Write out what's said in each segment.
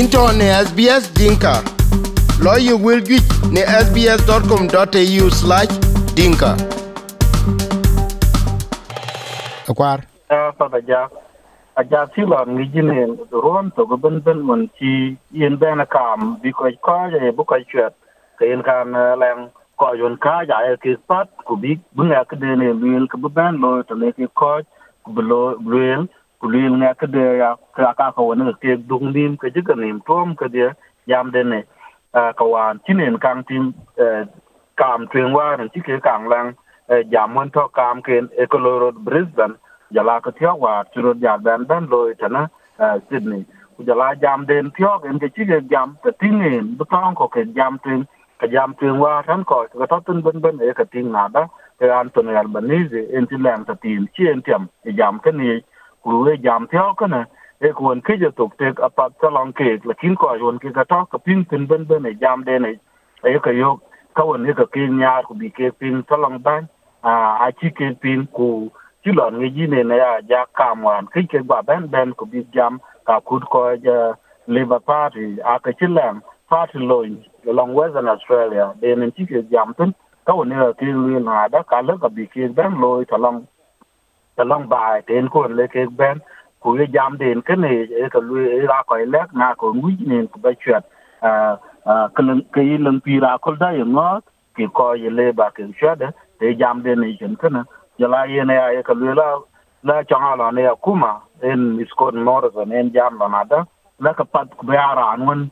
into ne SBS Dinka. Lawyer will get ne sbs.com.au slash dinka. Akwar. pa da ja a ja ti lo ron to go ben ben mon ci yen ben kam bi ko ko je bu ko chet ke yen kan eh, lang ko yon ka ja e eh, ki pat, ku bi, bu ne ke de ne bi ke ben lo, to ne ki ko ku bu lo bil ku li nga ke de ya ka ka ko ne ke dung nim ke ji ke nim tom ke de yam de ne ka wan ci nen kan tim kam twen wa ci ke kan lang jam mon to kam ken e ko lo brisbane jala ka tiok wa churo ja ben ben loy tana sydney ku jala jam den tiok en ke chige jam ta tingin bu tong ko ke jam tin ka jam tin wa tan ko ka to tin ben ben e ka ting na da ke antonio albanese en ti lam ta tin chi en tiam e jam ka ni ku jam theo ka e ku ke je tok tek apat ta ke la ko yon ke ka to ka pin tin ben ben jam den e e ka yo ka won e ka nya ku bi ke pin ta. Ban a chi ke pin ku ci lon ngi jine na ya ja kamwan ki ke ba ben ben ko bi jam ka kud ko ja Labour Party a ka ci party loin long western Australia de nen ci ke jam tun ka woni ke wi na da ka le ka bi ke ben loy ta long bài, tên ko lấy cái bên của cái giam den cái này, cái ka lu e ra ko le na ko ngi ne ko ba chat a a kan ke yin pi ra ko da yo ngot ki ko ye le ba ke chat de này den ne jen kana jala này ya ka lula la changa la ne kuma en Scott Morrison en jam la nada la ka pat ku ya ran won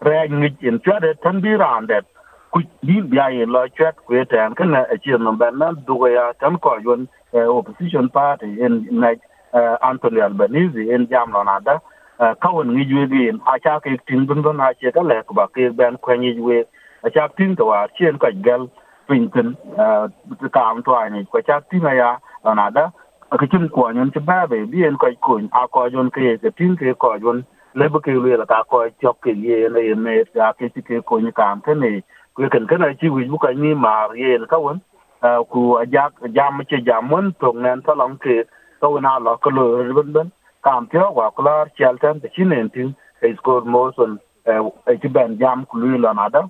re ngi en chade tan bi ran det ku bi bia ye lo chat ku tan kana a chi no ban na du ya tan ko yon Eh, opposition party en na eh, Anthony Albanese in jam lo nada. Eh, kawen ngi jwe gen a cha ke tin bun bun a che ka le ku ba ke ben kwen ngi jwe. A cha tin to a chen ka gal pin tin ka am to ani ko cha tin na ya na da ka chin ko nyon che ba be, bi en ko ko a ko jon ke ke tin ke ko jon le bu ke le ka ko chok ke ye ne ye ne ya ke ti ke ko ni kam ke ne ku ken ke na chi wi bu ka ni ma ye ka won ku ajak jam che jamun tong nen to long ke to na lo ko lo ribun ben kam pyo wa klar chel tan de chin en tin e skor mo son e ti ben jam ku lu la na da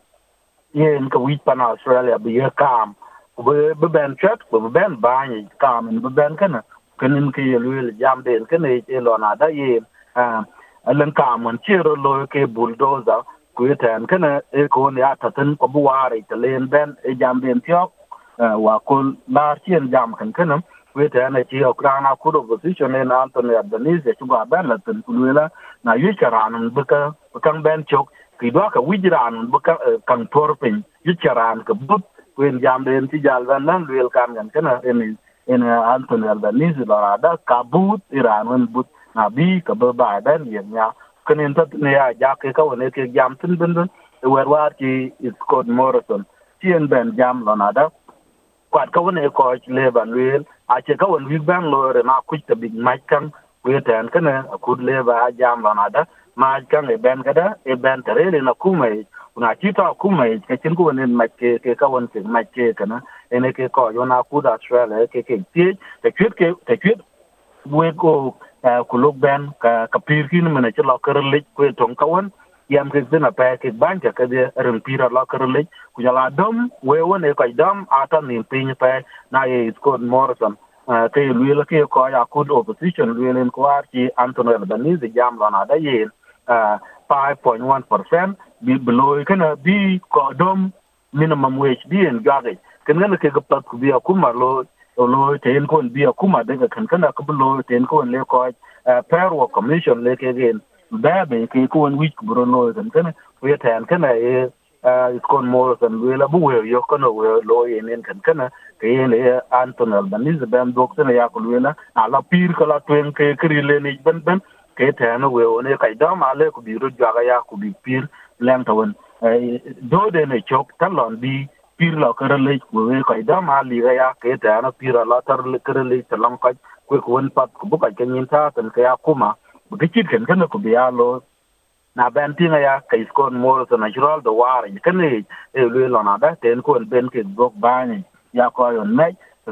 yen ka wich pan australia bi ye kam be be ben chat be ben ba ni kam be ben kana kenin ke ye lu jam de kene e lo na da ye a len kam en che ro lo ke bulldozer. Ku ten kana e ko ne ata ten ko bu ware te len ben e jam ben tiok wa ko la chien jam kan kanam. We ten e chi okrana ku do position en antony albanese chu ga ban la ten ku na yu charan ka kan ben chok ki ka wijran bu kan torpin yicharan ka but wen jam den ti jal van nan wel kan kan kana en en Anthony Albanese la rada ka but iran wen but na bi ka ba ba ben yen ya kanen tat ne ya ja ke ka woni ke jam tin bin bin wer war ti Scott Morrison ti en ben jam la na kwat ka wen e kɔc leba lueel ace ka wen wik bɛŋ loor en akuc tabic mac kaŋ kuye tɛɛn kene akut leba ajam lɔn ada maaj kaŋ e bɛn kada e bɛn tereel en akuma yic kun aci tɔ akuma yic kecin ku wen en ke ke ka wen kek mac ke kene ene ke kɔc wen akut australia e ke kek thiec tecuet ke tecuet wek ook ku luk bɛn kapir kin mene ci lɔ kerelic kue toŋ ka wen yam ke dina pa ke ban ka ke de ren pira lo ker le ku la dom we won e ka dom ata ni pin pa na ye Scott Morrison. Ke luela ke ko ya kud opposition le ko arti Anthony Albanese jam lana da ye 5.1% bi below kana bi ko dom minimum wage bi en gage. Kan ngana ke gapat ku bi akuma lo lo ten kon bi akuma daga kan kana ku lo ten kon le ko payroll commission le ke gen ba be ke ko en bro lo kan kana we tan kana e iskon Morrison luela bu we yo kono we lo yen kan kana ke yen e Anthony Albanese ben dok tene ya ko luela ala pir kala twen ke kri le ni ben ben ke tene we one kai da ma le ku bi ya ku pir lem tawon do de ne chok talon bi pir la kare le we kai da ma li ya ke tene pir la tar le kare le ka ku ku won pat ku bu ka ken yin ta tan ke ya kuma bu ke ken kene ku bi lo na ben tinga ya kai skon moro to natural do war ni kene e le lo na da ten ko ben ke gok bani ya ko yon me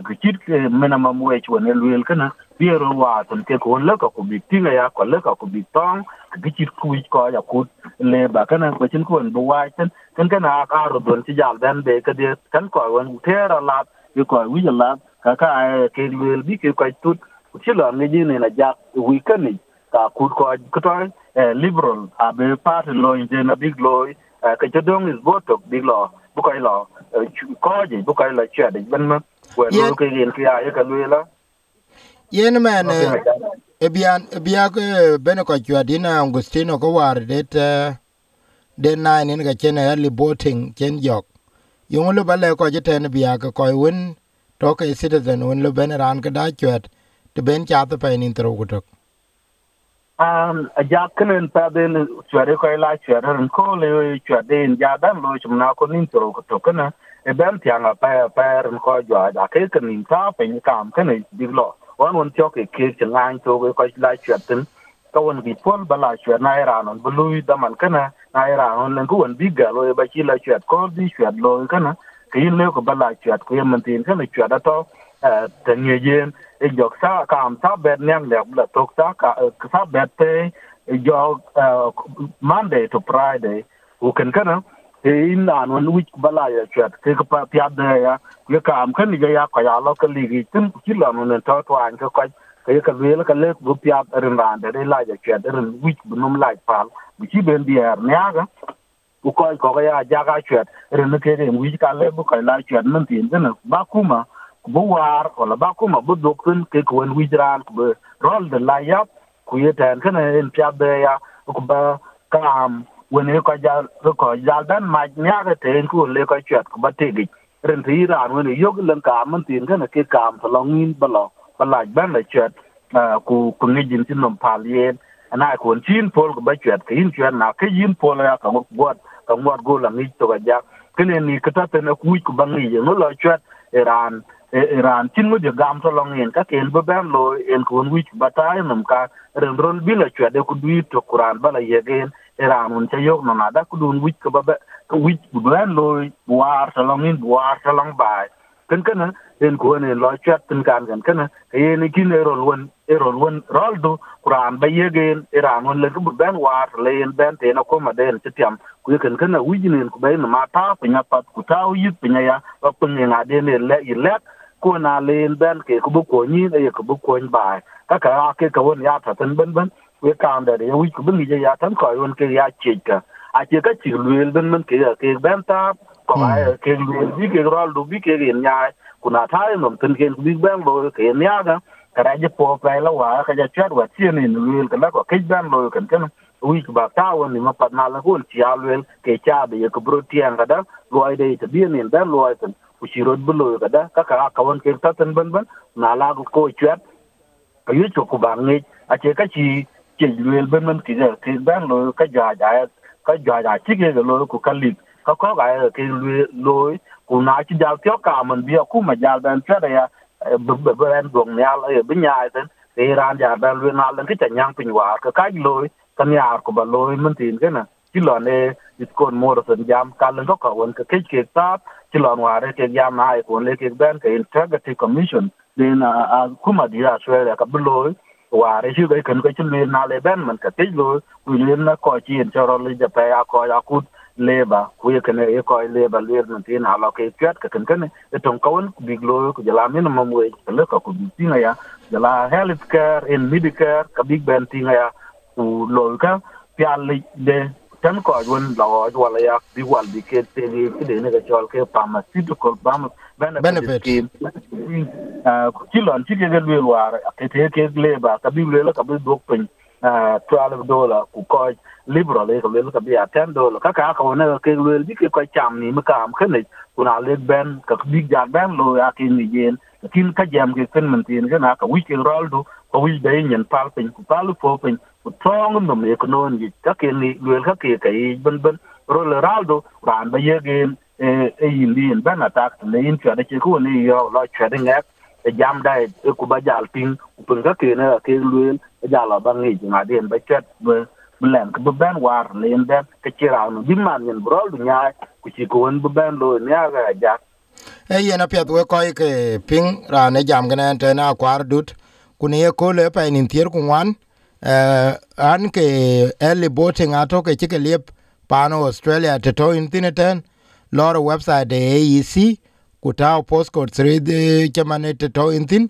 ku chit ke mena ma won e luel kana biero wa ton ke ko le ka ku bi tinga ya ko le ka ku bi tong ki chi ku ko ya ku le ba kana ko chin ko bu wa ten ken kana ka ro don ti jal ben be ke de kan ko won te ra la bi ko wi la ka ka ke le bi ke ko tut ku chi lo ne ji ne na ja wi kan ni ka ku ko ko to liberal a be part lo in na big lo ka jodong is voto big lo bu ko lo ko ji bu ko lo che de ben ma wa lo ke yin ki ya ka lo yen men ebian ebia ke bene ko chwa dina Agustino ko war det de nine in ga chen early voting chen jok. Yung lu bale ko jeten bia ke ko win to ke citizen win lu ben ran ka da chwet te ben cha te pe nin tro gutok um a jak kenen pa den ko la chwere en ko le chwade en ja dan lo chum na ko nin tro to kana e ben tianga pa pa en ko jwa da ke kan nin ta pe ni kam kana diglo wan won tyo ke ke ngang to ko la chwere tin ka won bi pol bala chwere na ran non bulu da man kana na ran non ko won bi ga lo ba chi la chwere ko bi chwere lo kana ke yin le ko bala chwere ko yem tin kana chwere to ta nye yen e sa kam sa bet nyang le bla tok sa ka sa bu war wala ba kuma bu dokun ke ko en wijran bu rol de la yap ku yeten kana en pya de ya ku ba kam wene ko ja ko ja dan ma nya ga te ku le ko chat ku ba te gi ren ti ran wene yog len ka man tin kana ke kam to long in ba lo ba la ban la chat ku ku ni jin tin nom pal yen ana ko chin pol ku ba chat ke in chat na ke yin pol ya ka mo god ka mo go la ni to ga ja kene ni ka ta te na ku ku ba ngi ye no lo chat iran Iran chin mo de gam to long yen ka ken be ben lo en kun wich batai num ka ren ron bila chwa de ku dui to Quran bala yegen Iran un chayok no nada ku dun wich ka ba ka wich bu ben lo war to long in war to long bai ken ken en ko ne lo chat tin kan kan ken ke yen kin erol won erol won roldo Quran ba yegen Iran un le ku ben war le en ben te na ko ma den chitiam ku ken ken wijinen ku ben ma ta pinya pat ku ta yit pinya ya ba pinya ngade ne le ilet ko na len ben ke ku bu ko ni e ku bu ko ba ka ka ke ka won ya ta tan ben ben we ka anda de wi ku bin ya tan ko won ke ya che ka a che ka chi luel ben ben ke ke ben ta ko ai ke luel bi ke ral du bi ke rin nya ku na ta no tan ke bi ben lo ke nya ga ka ra je po pa la wa ka ja chat wa chi ni luel ka la ko ke ben lo kan kan wi ku ba ta won ni ma pa na la ko chi a luel ke cha be ko bro ti an ga da lo ai de ta bi ni ben lo ai tan kada kaka ka ka won tan ban ban. Na la ko chat ayu yu ku ba ngi a che ka chi che luel ban ban ki ga ke ban lo ka ja ja ka ja ja ci ke lo ku kalik ka ko ga ke lo ku na chi ja tyo ka man bi ku ma ja dan cha da ya. Bu bu ban dong ya la bi nya tan ke ran ja ban lu na lan ke cha nyang pin wa ka ka lo ka nya ku ba lo man tin ke na ci lo ne it iskon moro san jam kalan ko ka won ka ke ke ta chỉ là ware ke jam na ai ko le ke ben ke integrity commission. Din a kuma di Australia ka bulo ware shi ga kan ka ci le na le ben man ka te lo ku le na ko ci en choro le ja pa ya ko ya ku leba ku ye kan e ko leba le na tin ala ke kat ka kan kan e ton ka won bi cái ku jala min mo mo le ka ku bi tinga ya jala health care, in medicare ka big ben tinga ya ku lo ka phải de tan ko won la wala ya bi wal bi ke te ni ke de ne chol ke pharmaceutical benefit ku ti lon ke ga le war ke te ke le ba ka bi le ka bi dok pen 12 dollar ku ko liberal le le ka bi 10 dollar. Ka ka ko ne ke le bi ke ko cham ni ma kam ke ne ku na le ben ka bi ja ben lo ya ke ni yen kin ka jam ke ken man tin ga na ka wi ke roldo ko wi de nyen pal pin ku pal fo pin ku tong no me ko non gi ka ke ni luel ka ke kai ben ben ro le raldo ran ba ye ge e e yin ben attack ne in cha de ko ni yo lo cha de ngak e jam dai e ku ba jal pin ku pin ka ke na ke luel e jala ba ngi ma den ba chat ba blen ka ben war le ben ke chi ra no bi man yen brol du nya ku chi ko won ben lo ne ga ja e yen pet we kɔc ke piŋ raan e jam kene te na kwar dut kune ye ko le pa nin tier ku wan eh an ke early voting ato ke chike liep pano australia te to in tineten lor website de AEC ku taw postcode 3 de chamane te to in tin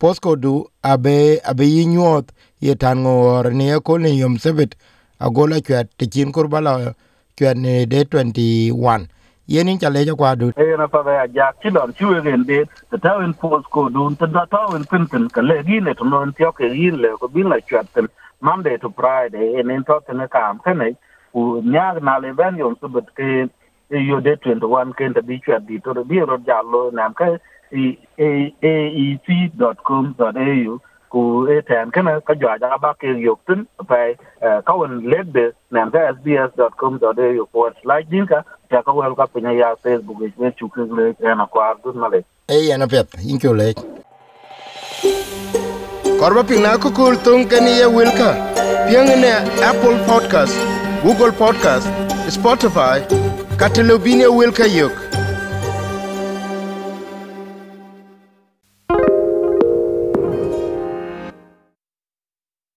postcode du abe abe yinyot ye tango ni ko ne yom sebet agola chat te kin kurbala chat ne de 21 yenin chale jo kwa du e na pa ya ja ti don chu gen de the town in post ko dun ta da ta in pin ka le gi ne to non ti ke gi le ko bin la chatten monday to friday en en to ne kam ke ne u nya na le ben yon su bet ke yo de 21 ken ta bi chat di to bi ro ja lo nam ka e e e c.com.au ku e tan kana ka jwa ja ba ke yok tin pa ka won led de nam ka sbs.com.au forward slash dinka ka wen ka pinya ya facebook ich me chuke le na kwa dun male ei yana pet in chu le korba pina ko kul tung kani ye wilka. Piang ne apple podcast google podcast spotify katelobinia wilka yok